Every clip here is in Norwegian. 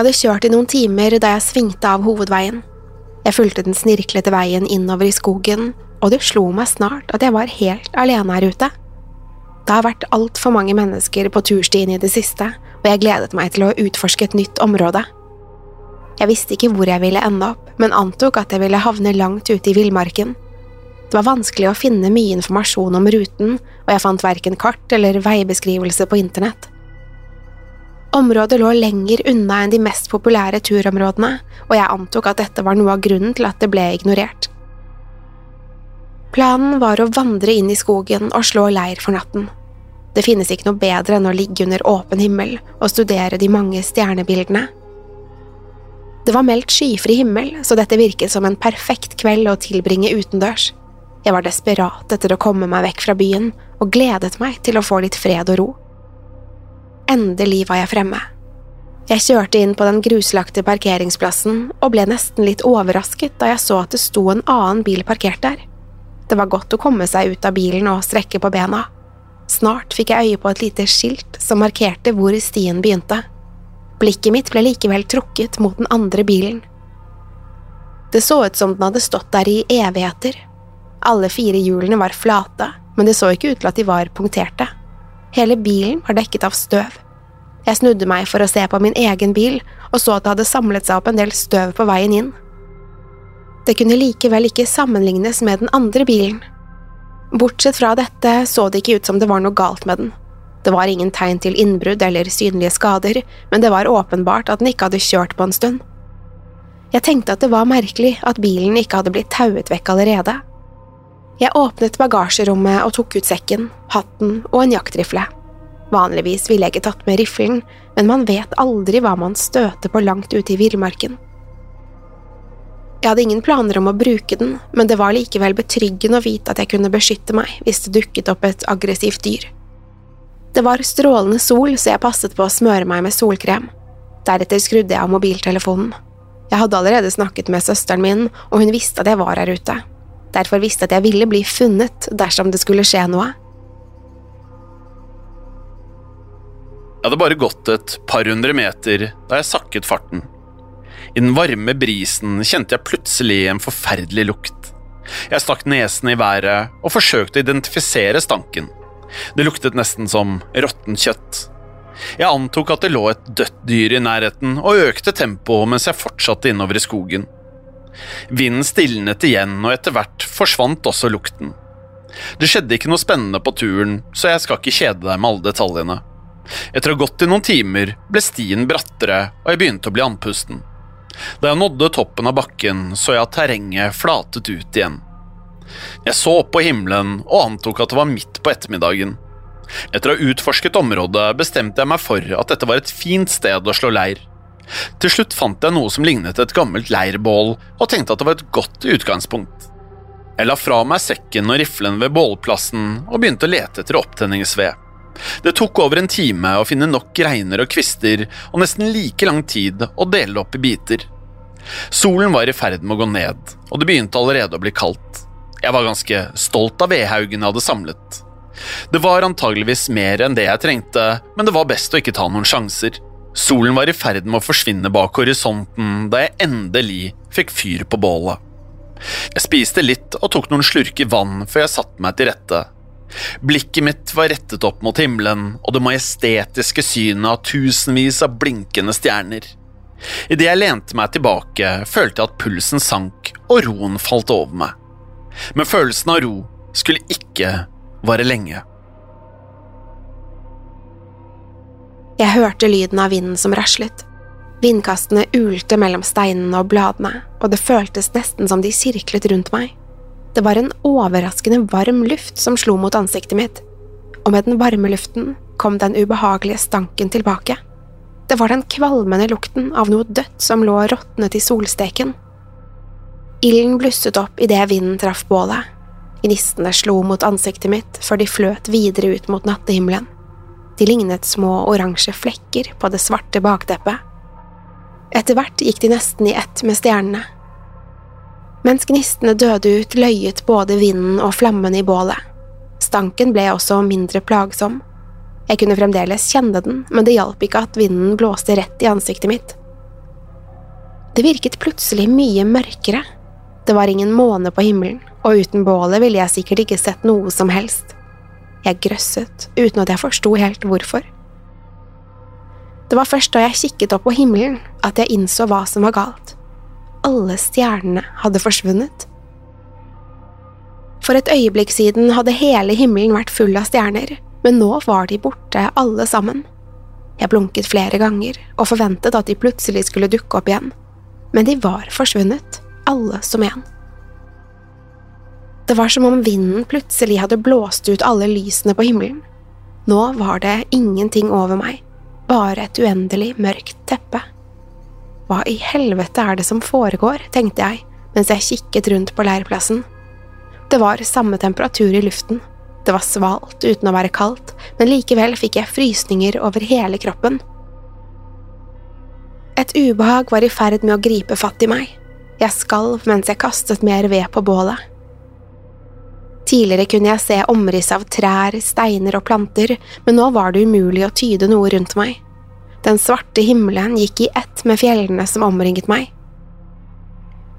Jeg hadde kjørt i noen timer da jeg svingte av hovedveien. Jeg fulgte den snirklete veien innover i skogen, og det slo meg snart at jeg var helt alene her ute. Det har vært altfor mange mennesker på turstien i det siste, og jeg gledet meg til å utforske et nytt område. Jeg visste ikke hvor jeg ville ende opp, men antok at jeg ville havne langt ute i villmarken. Det var vanskelig å finne mye informasjon om ruten, og jeg fant verken kart eller veibeskrivelse på internett. Området lå lenger unna enn de mest populære turområdene, og jeg antok at dette var noe av grunnen til at det ble ignorert. Planen var å vandre inn i skogen og slå leir for natten. Det finnes ikke noe bedre enn å ligge under åpen himmel og studere de mange stjernebildene. Det var meldt skyfri himmel, så dette virket som en perfekt kveld å tilbringe utendørs. Jeg var desperat etter å komme meg vekk fra byen, og gledet meg til å få litt fred og ro. Endelig var jeg fremme. Jeg kjørte inn på den gruslagte parkeringsplassen og ble nesten litt overrasket da jeg så at det sto en annen bil parkert der. Det var godt å komme seg ut av bilen og strekke på bena. Snart fikk jeg øye på et lite skilt som markerte hvor stien begynte. Blikket mitt ble likevel trukket mot den andre bilen. Det så ut som den hadde stått der i evigheter. Alle fire hjulene var flate, men det så ikke ut til at de var punkterte. Hele bilen var dekket av støv. Jeg snudde meg for å se på min egen bil, og så at det hadde samlet seg opp en del støv på veien inn. Det kunne likevel ikke sammenlignes med den andre bilen. Bortsett fra dette så det ikke ut som det var noe galt med den. Det var ingen tegn til innbrudd eller synlige skader, men det var åpenbart at den ikke hadde kjørt på en stund. Jeg tenkte at det var merkelig at bilen ikke hadde blitt tauet vekk allerede. Jeg åpnet bagasjerommet og tok ut sekken, hatten og en jaktrifle. Vanligvis ville jeg ikke tatt med riflen, men man vet aldri hva man støter på langt ute i villmarken. Jeg hadde ingen planer om å bruke den, men det var likevel betryggende å vite at jeg kunne beskytte meg hvis det dukket opp et aggressivt dyr. Det var strålende sol, så jeg passet på å smøre meg med solkrem. Deretter skrudde jeg av mobiltelefonen. Jeg hadde allerede snakket med søsteren min, og hun visste at jeg var her ute. Derfor visste at jeg ville bli funnet dersom det skulle skje noe. Jeg hadde bare gått et par hundre meter da jeg sakket farten. I den varme brisen kjente jeg plutselig en forferdelig lukt. Jeg stakk nesen i været og forsøkte å identifisere stanken. Det luktet nesten som råttent kjøtt. Jeg antok at det lå et dødt dyr i nærheten, og økte tempoet mens jeg fortsatte innover i skogen. Vinden stilnet igjen, og etter hvert forsvant også lukten. Det skjedde ikke noe spennende på turen, så jeg skal ikke kjede deg med alle detaljene. Etter å ha gått i noen timer ble stien brattere, og jeg begynte å bli andpusten. Da jeg nådde toppen av bakken, så jeg at terrenget flatet ut igjen. Jeg så opp på himmelen og antok at det var midt på ettermiddagen. Etter å ha utforsket området bestemte jeg meg for at dette var et fint sted å slå leir. Til slutt fant jeg noe som lignet et gammelt leirbål, og tenkte at det var et godt utgangspunkt. Jeg la fra meg sekken og riflen ved bålplassen og begynte å lete etter opptenningsved. Det tok over en time å finne nok greiner og kvister, og nesten like lang tid å dele det opp i biter. Solen var i ferd med å gå ned, og det begynte allerede å bli kaldt. Jeg var ganske stolt av vedhaugen jeg hadde samlet. Det var antageligvis mer enn det jeg trengte, men det var best å ikke ta noen sjanser. Solen var i ferd med å forsvinne bak horisonten da jeg endelig fikk fyr på bålet. Jeg spiste litt og tok noen slurker vann før jeg satte meg til rette. Blikket mitt var rettet opp mot himmelen og det majestetiske synet av tusenvis av blinkende stjerner. Idet jeg lente meg tilbake, følte jeg at pulsen sank og roen falt over meg. Men følelsen av ro skulle ikke vare lenge. Jeg hørte lyden av vinden som raslet. Vindkastene ulte mellom steinene og bladene, og det føltes nesten som de sirklet rundt meg. Det var en overraskende varm luft som slo mot ansiktet mitt, og med den varme luften kom den ubehagelige stanken tilbake. Det var den kvalmende lukten av noe dødt som lå råtnet i solsteken. Ilden blusset opp idet vinden traff bålet. Gnistene slo mot ansiktet mitt før de fløt videre ut mot nattehimmelen. De lignet små oransje flekker på det svarte bakteppet. Etter hvert gikk de nesten i ett med stjernene. Mens gnistene døde ut, løyet både vinden og flammene i bålet. Stanken ble også mindre plagsom. Jeg kunne fremdeles kjenne den, men det hjalp ikke at vinden blåste rett i ansiktet mitt. Det virket plutselig mye mørkere. Det var ingen måne på himmelen, og uten bålet ville jeg sikkert ikke sett noe som helst. Jeg grøsset, uten at jeg forsto helt hvorfor. Det var først da jeg kikket opp på himmelen at jeg innså hva som var galt. Alle stjernene hadde forsvunnet. For et øyeblikk siden hadde hele himmelen vært full av stjerner, men nå var de borte alle sammen. Jeg blunket flere ganger og forventet at de plutselig skulle dukke opp igjen, men de var forsvunnet, alle som en. Det var som om vinden plutselig hadde blåst ut alle lysene på himmelen. Nå var det ingenting over meg bare et uendelig mørkt teppe. Hva i helvete er det som foregår, tenkte jeg mens jeg kikket rundt på leirplassen. Det var samme temperatur i luften. Det var svalt uten å være kaldt, men likevel fikk jeg frysninger over hele kroppen. Et ubehag var i ferd med å gripe fatt i meg. Jeg skalv mens jeg kastet mer ved på bålet. Tidligere kunne jeg se omriss av trær, steiner og planter, men nå var det umulig å tyde noe rundt meg. Den svarte himmelen gikk i ett med fjellene som omringet meg.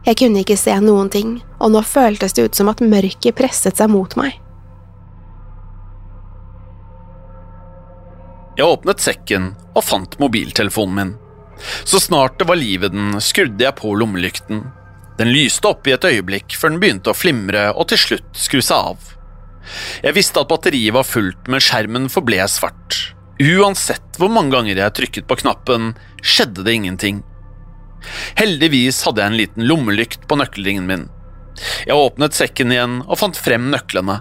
Jeg kunne ikke se noen ting, og nå føltes det ut som at mørket presset seg mot meg. Jeg åpnet sekken og fant mobiltelefonen min. Så snart det var liv i den, skrudde jeg på lommelykten den lyste opp i et øyeblikk før den begynte å flimre og til slutt skru seg av. Jeg visste at batteriet var fullt, men skjermen forble svart. Uansett hvor mange ganger jeg trykket på knappen, skjedde det ingenting. Heldigvis hadde jeg en liten lommelykt på nøkkelringen min. Jeg åpnet sekken igjen og fant frem nøklene.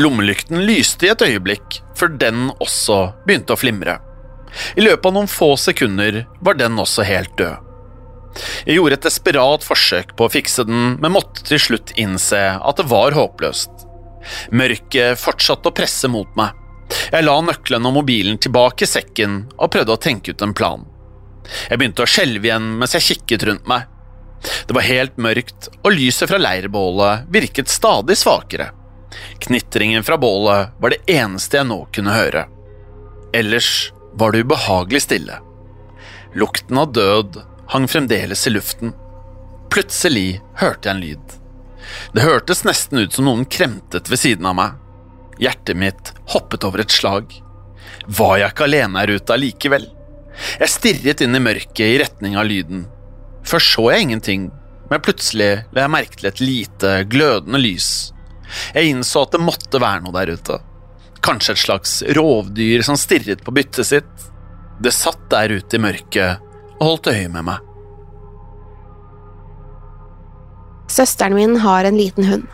Lommelykten lyste i et øyeblikk, før den også begynte å flimre. I løpet av noen få sekunder var den også helt død. Jeg gjorde et desperat forsøk på å fikse den, men måtte til slutt innse at det var håpløst. Mørket fortsatte å presse mot meg. Jeg la nøkkelen og mobilen tilbake i sekken og prøvde å tenke ut en plan. Jeg begynte å skjelve igjen mens jeg kikket rundt meg. Det var helt mørkt, og lyset fra leirbålet virket stadig svakere. Knitringen fra bålet var det eneste jeg nå kunne høre. Ellers var det ubehagelig stille. Lukten av død hang fremdeles i luften. Plutselig hørte jeg en lyd. Det hørtes nesten ut som noen kremtet ved siden av meg. Hjertet mitt hoppet over et slag. Var jeg ikke alene her ute allikevel? Jeg stirret inn i mørket i retning av lyden. Først så jeg ingenting, men plutselig la jeg merke til et lite, glødende lys. Jeg innså at det måtte være noe der ute. Kanskje et slags rovdyr som stirret på byttet sitt. Det satt der ute i mørket holdt øye med meg. Søsteren min har en liten hund.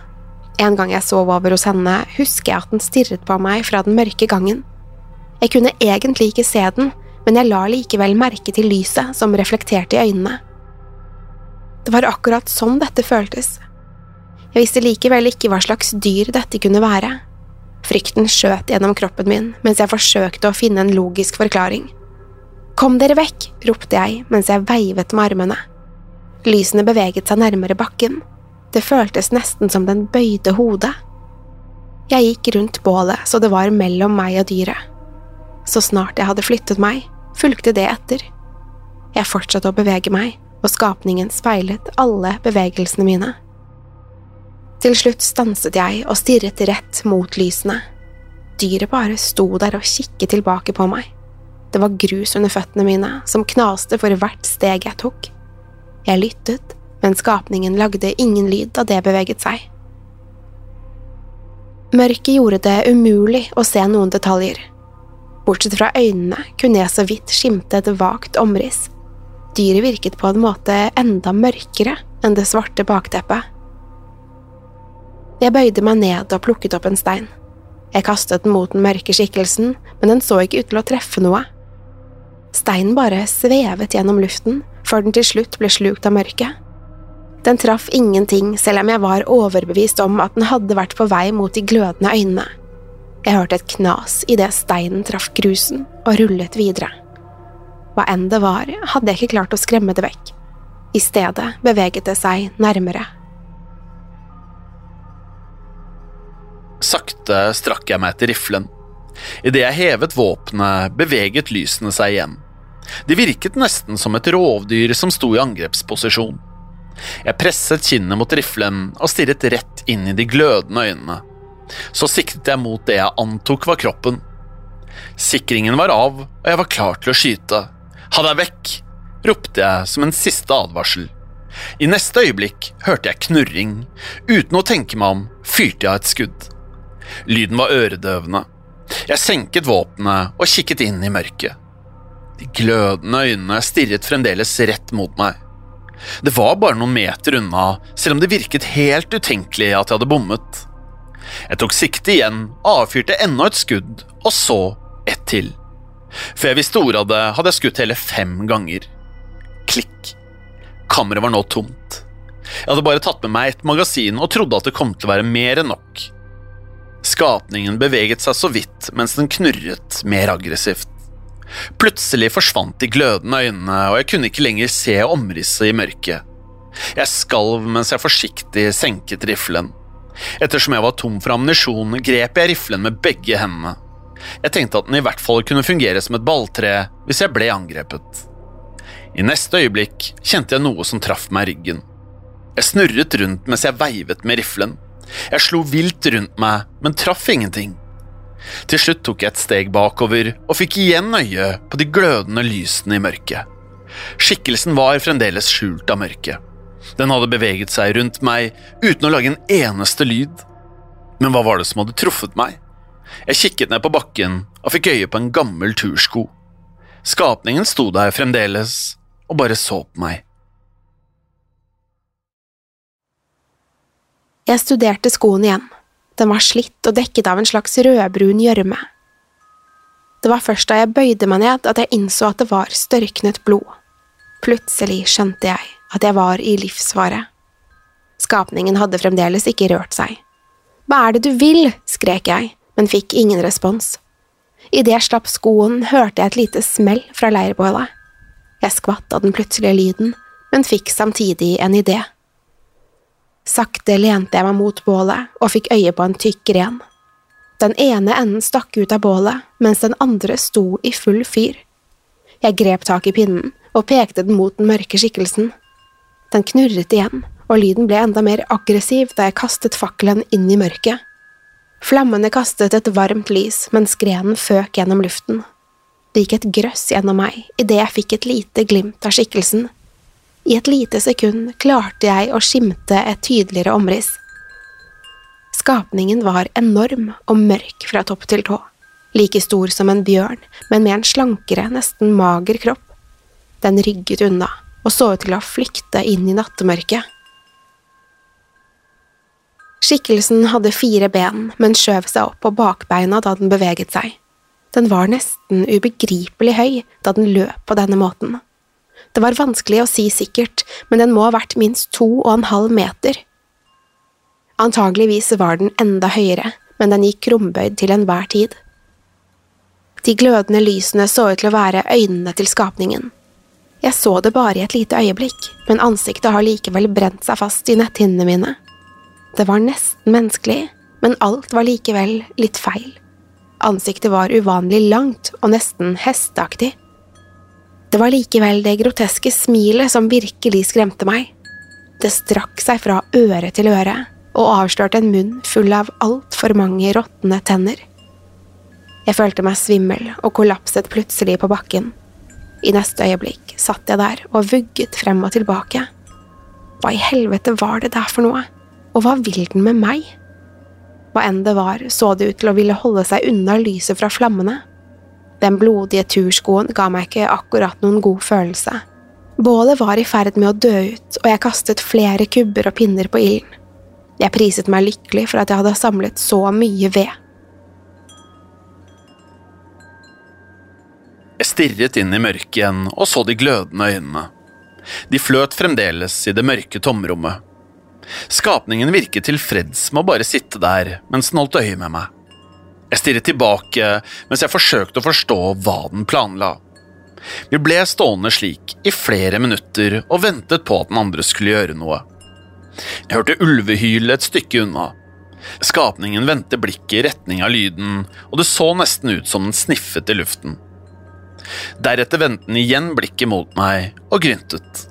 En gang jeg sov over hos henne, husker jeg at den stirret på meg fra den mørke gangen. Jeg kunne egentlig ikke se den, men jeg la likevel merke til lyset som reflekterte i øynene. Det var akkurat sånn dette føltes. Jeg visste likevel ikke hva slags dyr dette kunne være. Frykten skjøt gjennom kroppen min mens jeg forsøkte å finne en logisk forklaring. Kom dere vekk, ropte jeg mens jeg veivet med armene. Lysene beveget seg nærmere bakken. Det føltes nesten som den bøyde hodet. Jeg gikk rundt bålet så det var mellom meg og dyret. Så snart jeg hadde flyttet meg, fulgte det etter. Jeg fortsatte å bevege meg, og skapningen speilet alle bevegelsene mine. Til slutt stanset jeg og stirret rett mot lysene. Dyret bare sto der og kikket tilbake på meg. Det var grus under føttene mine som knaste for hvert steg jeg tok. Jeg lyttet, men skapningen lagde ingen lyd da det beveget seg. Mørket gjorde det umulig å se noen detaljer. Bortsett fra øynene kunne jeg så vidt skimte et vagt omriss. Dyret virket på en måte enda mørkere enn det svarte bakteppet. Jeg bøyde meg ned og plukket opp en stein. Jeg kastet den mot den mørke skikkelsen, men den så ikke ut til å treffe noe. Steinen bare svevet gjennom luften, før den til slutt ble slukt av mørket. Den traff ingenting, selv om jeg var overbevist om at den hadde vært på vei mot de glødende øynene. Jeg hørte et knas idet steinen traff grusen og rullet videre. Hva enn det var, hadde jeg ikke klart å skremme det vekk. I stedet beveget det seg nærmere. Sakte strakk jeg meg etter riflen. Idet jeg hevet våpenet, beveget lysene seg igjen. De virket nesten som et rovdyr som sto i angrepsposisjon. Jeg presset kinnet mot riflen og stirret rett inn i de glødende øynene. Så siktet jeg mot det jeg antok var kroppen. Sikringen var av, og jeg var klar til å skyte. Ha deg vekk! ropte jeg som en siste advarsel. I neste øyeblikk hørte jeg knurring. Uten å tenke meg om fyrte jeg et skudd. Lyden var øredøvende. Jeg senket våpenet og kikket inn i mørket. De glødende øynene stirret fremdeles rett mot meg. Det var bare noen meter unna, selv om det virket helt utenkelig at jeg hadde bommet. Jeg tok sikte igjen, avfyrte enda et skudd, og så ett til. Før jeg visste ordet av det, hadde jeg skutt hele fem ganger. Klikk. Kammeret var nå tomt. Jeg hadde bare tatt med meg et magasin og trodde at det kom til å være mer enn nok. Skapningen beveget seg så vidt mens den knurret mer aggressivt. Plutselig forsvant de glødende øynene, og jeg kunne ikke lenger se omrisset i mørket. Jeg skalv mens jeg forsiktig senket riflen. Ettersom jeg var tom for ammunisjon, grep jeg riflen med begge hendene. Jeg tenkte at den i hvert fall kunne fungere som et balltre hvis jeg ble angrepet. I neste øyeblikk kjente jeg noe som traff meg i ryggen. Jeg snurret rundt mens jeg veivet med riflen. Jeg slo vilt rundt meg, men traff ingenting. Til slutt tok jeg et steg bakover og fikk igjen øye på de glødende lysene i mørket. Skikkelsen var fremdeles skjult av mørket. Den hadde beveget seg rundt meg uten å lage en eneste lyd. Men hva var det som hadde truffet meg? Jeg kikket ned på bakken og fikk øye på en gammel tursko. Skapningen sto der fremdeles og bare så på meg. Jeg studerte skoen igjen. Den var slitt og dekket av en slags rødbrun gjørme. Det var først da jeg bøyde meg ned at jeg innså at det var størknet blod. Plutselig skjønte jeg at jeg var i livsfare. Skapningen hadde fremdeles ikke rørt seg. Hva er det du vil? skrek jeg, men fikk ingen respons. Idet jeg slapp skoen, hørte jeg et lite smell fra leirbålet. Jeg skvatt av den plutselige lyden, men fikk samtidig en idé. Sakte lente jeg meg mot bålet og fikk øye på en tykk gren. Den ene enden stakk ut av bålet, mens den andre sto i full fyr. Jeg grep tak i pinnen og pekte den mot den mørke skikkelsen. Den knurret igjen, og lyden ble enda mer aggressiv da jeg kastet fakkelen inn i mørket. Flammene kastet et varmt lys mens grenen føk gjennom luften. Det gikk et grøss gjennom meg idet jeg fikk et lite glimt av skikkelsen. I et lite sekund klarte jeg å skimte et tydeligere omriss. Skapningen var enorm og mørk fra topp til tå, like stor som en bjørn, men med en slankere, nesten mager kropp. Den rygget unna og så ut til å flykte inn i nattemørket. Skikkelsen hadde fire ben, men skjøv seg opp på bakbeina da den beveget seg. Den var nesten ubegripelig høy da den løp på denne måten. Det var vanskelig å si sikkert, men den må ha vært minst to og en halv meter. Antageligvis var den enda høyere, men den gikk krumbøyd til enhver tid. De glødende lysene så ut til å være øynene til skapningen. Jeg så det bare i et lite øyeblikk, men ansiktet har likevel brent seg fast i netthinnene mine. Det var nesten menneskelig, men alt var likevel litt feil. Ansiktet var uvanlig langt og nesten hesteaktig. Det var likevel det groteske smilet som virkelig skremte meg. Det strakk seg fra øre til øre og avslørte en munn full av altfor mange råtne tenner. Jeg følte meg svimmel og kollapset plutselig på bakken. I neste øyeblikk satt jeg der og vugget frem og tilbake. Hva i helvete var det der for noe, og hva vil den med meg? Hva enn det var, så det ut til å ville holde seg unna lyset fra flammene. Den blodige turskoen ga meg ikke akkurat noen god følelse. Bålet var i ferd med å dø ut, og jeg kastet flere kubber og pinner på ilden. Jeg priset meg lykkelig for at jeg hadde samlet så mye ved. Jeg stirret inn i mørket igjen og så de glødende øynene. De fløt fremdeles i det mørke tomrommet. Skapningen virket tilfreds med å bare sitte der mens den holdt øye med meg. Jeg stirret tilbake mens jeg forsøkte å forstå hva den planla. Vi ble stående slik i flere minutter og ventet på at den andre skulle gjøre noe. Jeg hørte ulvehylet et stykke unna. Skapningen vendte blikket i retning av lyden, og det så nesten ut som den sniffet i luften. Deretter vendte den igjen blikket mot meg og gryntet.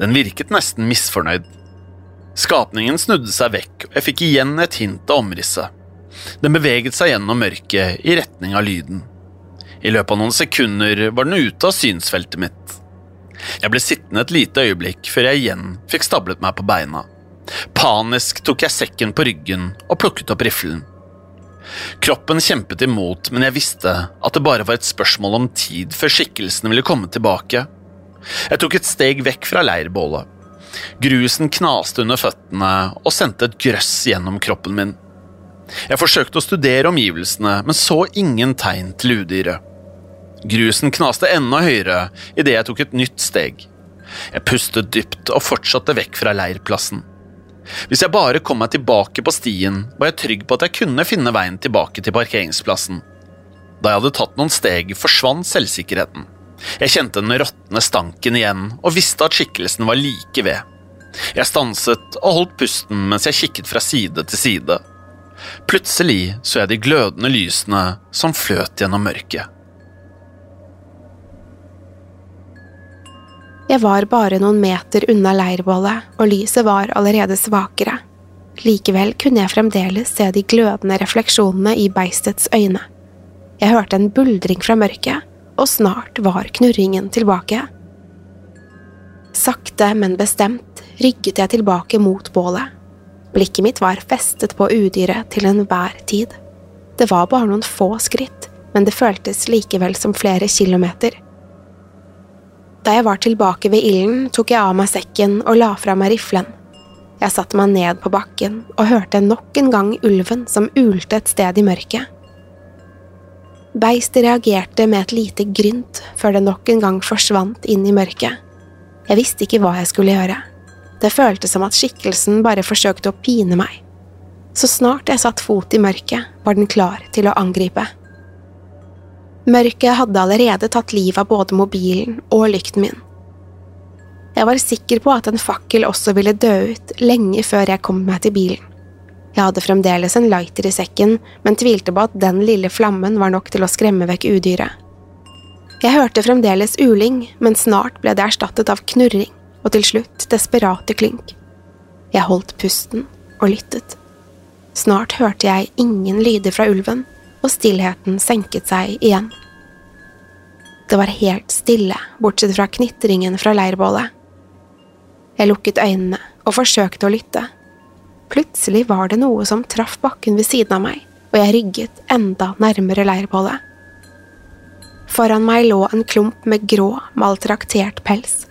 Den virket nesten misfornøyd. Skapningen snudde seg vekk, og jeg fikk igjen et hint av omrisset. Den beveget seg gjennom mørket i retning av lyden. I løpet av noen sekunder var den ute av synsfeltet mitt. Jeg ble sittende et lite øyeblikk før jeg igjen fikk stablet meg på beina. Panisk tok jeg sekken på ryggen og plukket opp riflen. Kroppen kjempet imot, men jeg visste at det bare var et spørsmål om tid før skikkelsene ville komme tilbake. Jeg tok et steg vekk fra leirbålet. Grusen knaste under føttene og sendte et grøss gjennom kroppen min. Jeg forsøkte å studere omgivelsene, men så ingen tegn til udyret. Grusen knaste enda høyere idet jeg tok et nytt steg. Jeg pustet dypt og fortsatte vekk fra leirplassen. Hvis jeg bare kom meg tilbake på stien, var jeg trygg på at jeg kunne finne veien tilbake til parkeringsplassen. Da jeg hadde tatt noen steg, forsvant selvsikkerheten. Jeg kjente den råtne stanken igjen og visste at skikkelsen var like ved. Jeg stanset og holdt pusten mens jeg kikket fra side til side. Plutselig så jeg de glødende lysene som fløt gjennom mørket. Jeg var bare noen meter unna leirbålet, og lyset var allerede svakere. Likevel kunne jeg fremdeles se de glødende refleksjonene i beistets øyne. Jeg hørte en buldring fra mørket, og snart var knurringen tilbake. Sakte, men bestemt rygget jeg tilbake mot bålet. Blikket mitt var festet på udyret til enhver tid. Det var bare noen få skritt, men det føltes likevel som flere kilometer. Da jeg var tilbake ved ilden, tok jeg av meg sekken og la fra meg riflen. Jeg satte meg ned på bakken og hørte nok en gang ulven som ulte et sted i mørket. Beistet reagerte med et lite grynt før det nok en gang forsvant inn i mørket. Jeg visste ikke hva jeg skulle gjøre. Det føltes som at skikkelsen bare forsøkte å pine meg. Så snart jeg satt fot i mørket, var den klar til å angripe. Mørket hadde allerede tatt livet av både mobilen og lykten min. Jeg var sikker på at en fakkel også ville dø ut lenge før jeg kom meg til bilen. Jeg hadde fremdeles en lighter i sekken, men tvilte på at den lille flammen var nok til å skremme vekk udyret. Jeg hørte fremdeles uling, men snart ble det erstattet av knurring, og til slutt desperate klynk. Jeg holdt pusten og lyttet. Snart hørte jeg ingen lyder fra ulven, og stillheten senket seg igjen. Det var helt stille, bortsett fra knitringen fra leirbålet. Jeg lukket øynene og forsøkte å lytte Plutselig var det noe som traff bakken ved siden av meg, og jeg rygget enda nærmere leirbålet. Foran meg lå en klump med grå, maltraktert pels.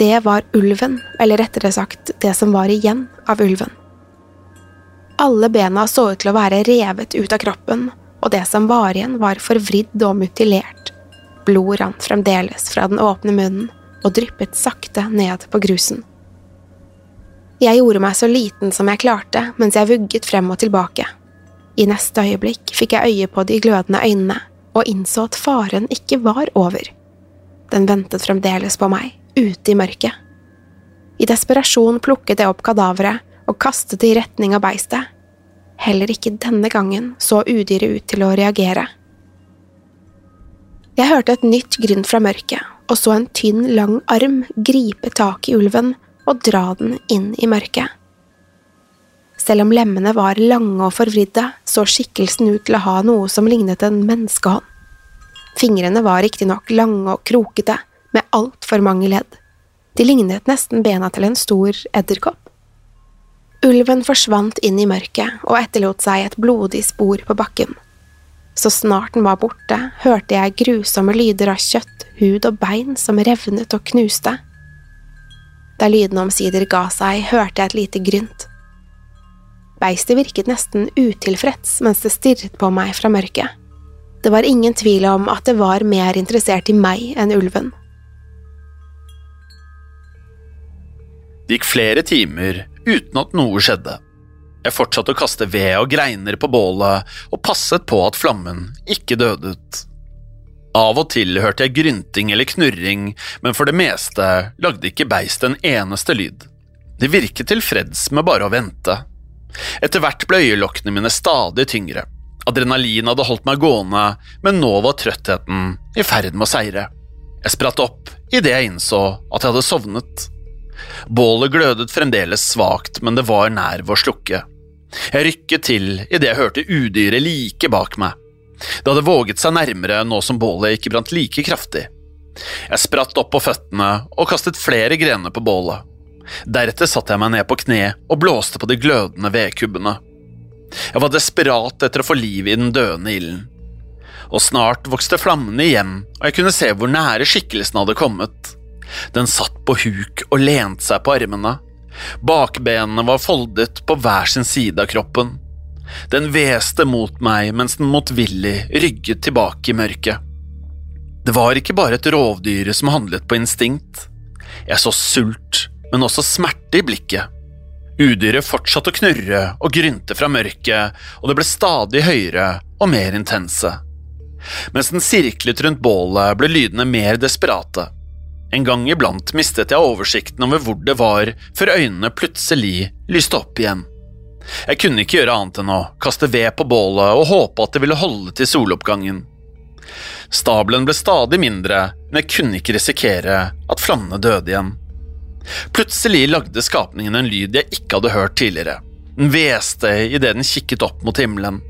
Det var ulven, eller rettere sagt det som var igjen av ulven. Alle bena så ut til å være revet ut av kroppen, og det som var igjen, var forvridd og mutilert. Blod rant fremdeles fra den åpne munnen og dryppet sakte ned på grusen. Jeg gjorde meg så liten som jeg klarte mens jeg vugget frem og tilbake. I neste øyeblikk fikk jeg øye på de glødende øynene og innså at faren ikke var over. Den ventet fremdeles på meg, ute i mørket. I desperasjon plukket jeg opp kadaveret og kastet det i retning av beistet. Heller ikke denne gangen så udyret ut til å reagere. Jeg hørte et nytt grynt fra mørket og så en tynn, lang arm gripe tak i ulven og dra den inn i mørket. Selv om lemmene var lange og forvridde, så skikkelsen ut til å ha noe som lignet en menneskehånd. Fingrene var riktignok lange og krokete, med altfor mange ledd. De lignet nesten bena til en stor edderkopp. Ulven forsvant inn i mørket og etterlot seg et blodig spor på bakken. Så snart den var borte, hørte jeg grusomme lyder av kjøtt, hud og bein som revnet og knuste. Da lydene omsider ga seg, hørte jeg et lite grynt. Beistet virket nesten utilfreds mens det stirret på meg fra mørket. Det var ingen tvil om at det var mer interessert i meg enn ulven. Det gikk flere timer uten at noe skjedde. Jeg fortsatte å kaste ved og greiner på bålet og passet på at flammen ikke døde ut. Av og til hørte jeg grynting eller knurring, men for det meste lagde ikke beistet en eneste lyd. Det virket tilfreds med bare å vente. Etter hvert ble øyelokkene mine stadig tyngre. Adrenalin hadde holdt meg gående, men nå var trøttheten i ferd med å seire. Jeg spratt opp idet jeg innså at jeg hadde sovnet. Bålet glødet fremdeles svakt, men det var nær ved å slukke. Jeg rykket til idet jeg hørte udyret like bak meg. Det hadde våget seg nærmere nå som bålet ikke brant like kraftig. Jeg spratt opp på føttene og kastet flere grener på bålet. Deretter satte jeg meg ned på kne og blåste på de glødende vedkubbene. Jeg var desperat etter å få liv i den døende ilden. Og snart vokste flammene igjen, og jeg kunne se hvor nære skikkelsen hadde kommet. Den satt på huk og lente seg på armene. Bakbenene var foldet på hver sin side av kroppen. Den hveste mot meg mens den motvillig rygget tilbake i mørket. Det var ikke bare et rovdyr som handlet på instinkt. Jeg så sult, men også smerte i blikket. Udyret fortsatte å knurre og grynte fra mørket, og det ble stadig høyere og mer intense. Mens den sirklet rundt bålet, ble lydene mer desperate. En gang iblant mistet jeg oversikten over hvor det var, før øynene plutselig lyste opp igjen. Jeg kunne ikke gjøre annet enn å kaste ved på bålet og håpe at det ville holde til soloppgangen. Stabelen ble stadig mindre, men jeg kunne ikke risikere at flammene døde igjen. Plutselig lagde skapningen en lyd jeg ikke hadde hørt tidligere. Den hveste idet den kikket opp mot himmelen.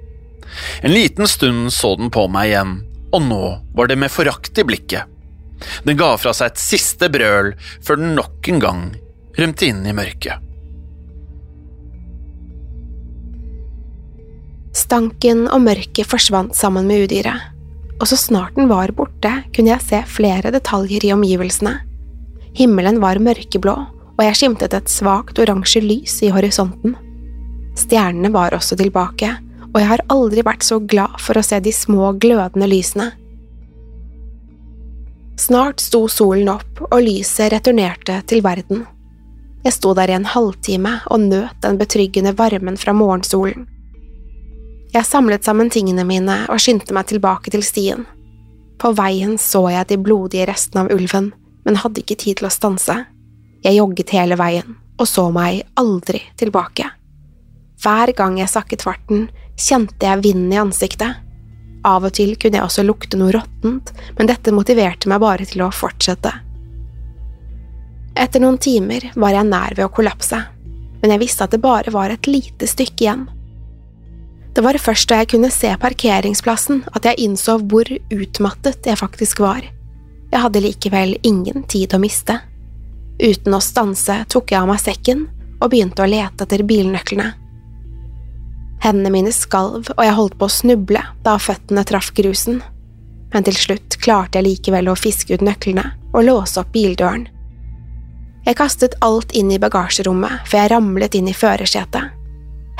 En liten stund så den på meg igjen, og nå var det med forakt i blikket. Den ga fra seg et siste brøl før den nok en gang rømte inn i mørket. Stanken og mørket forsvant sammen med udyret, og så snart den var borte, kunne jeg se flere detaljer i omgivelsene. Himmelen var mørkeblå, og jeg skimtet et svakt oransje lys i horisonten. Stjernene var også tilbake, og jeg har aldri vært så glad for å se de små, glødende lysene. Snart sto solen opp, og lyset returnerte til verden. Jeg sto der i en halvtime og nøt den betryggende varmen fra morgensolen. Jeg samlet sammen tingene mine og skyndte meg tilbake til stien. På veien så jeg de blodige restene av ulven, men hadde ikke tid til å stanse. Jeg jogget hele veien og så meg aldri tilbake. Hver gang jeg sakket farten, kjente jeg vinden i ansiktet. Av og til kunne jeg også lukte noe råttent, men dette motiverte meg bare til å fortsette. Etter noen timer var jeg nær ved å kollapse, men jeg visste at det bare var et lite stykke igjen. Det var først da jeg kunne se parkeringsplassen at jeg innså hvor utmattet jeg faktisk var. Jeg hadde likevel ingen tid å miste. Uten å stanse tok jeg av meg sekken og begynte å lete etter bilnøklene. Hendene mine skalv, og jeg holdt på å snuble da føttene traff grusen, men til slutt klarte jeg likevel å fiske ut nøklene og låse opp bildøren. Jeg kastet alt inn i bagasjerommet før jeg ramlet inn i førersetet.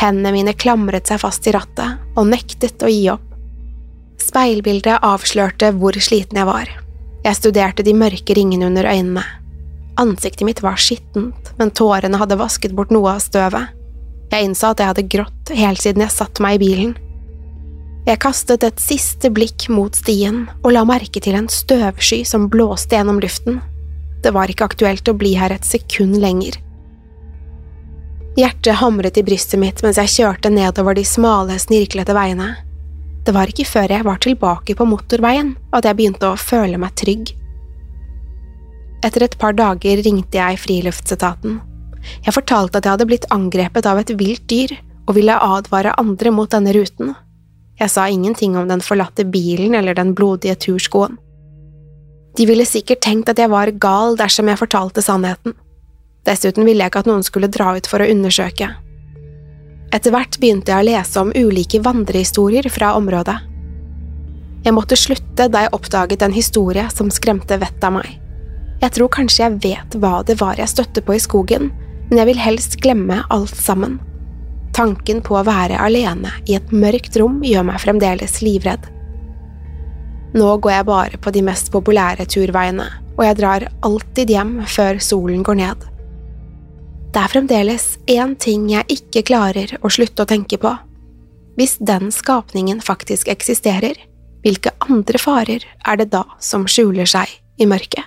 Hendene mine klamret seg fast i rattet og nektet å gi opp. Speilbildet avslørte hvor sliten jeg var. Jeg studerte de mørke ringene under øynene. Ansiktet mitt var skittent, men tårene hadde vasket bort noe av støvet. Jeg innså at jeg hadde grått helt siden jeg satte meg i bilen. Jeg kastet et siste blikk mot stien og la merke til en støvsky som blåste gjennom luften. Det var ikke aktuelt å bli her et sekund lenger. Hjertet hamret i brystet mitt mens jeg kjørte nedover de smale, snirklete veiene. Det var ikke før jeg var tilbake på motorveien at jeg begynte å føle meg trygg. Etter et par dager ringte jeg Friluftsetaten. Jeg fortalte at jeg hadde blitt angrepet av et vilt dyr og ville advare andre mot denne ruten. Jeg sa ingenting om den forlatte bilen eller den blodige turskoen. De ville sikkert tenkt at jeg var gal dersom jeg fortalte sannheten. Dessuten ville jeg ikke at noen skulle dra ut for å undersøke. Etter hvert begynte jeg å lese om ulike vandrehistorier fra området. Jeg måtte slutte da jeg oppdaget en historie som skremte vettet av meg. Jeg tror kanskje jeg vet hva det var jeg støtte på i skogen, men jeg vil helst glemme alt sammen. Tanken på å være alene i et mørkt rom gjør meg fremdeles livredd. Nå går jeg bare på de mest populære turveiene, og jeg drar alltid hjem før solen går ned. Det er fremdeles én ting jeg ikke klarer å slutte å tenke på. Hvis den skapningen faktisk eksisterer, hvilke andre farer er det da som skjuler seg i mørket?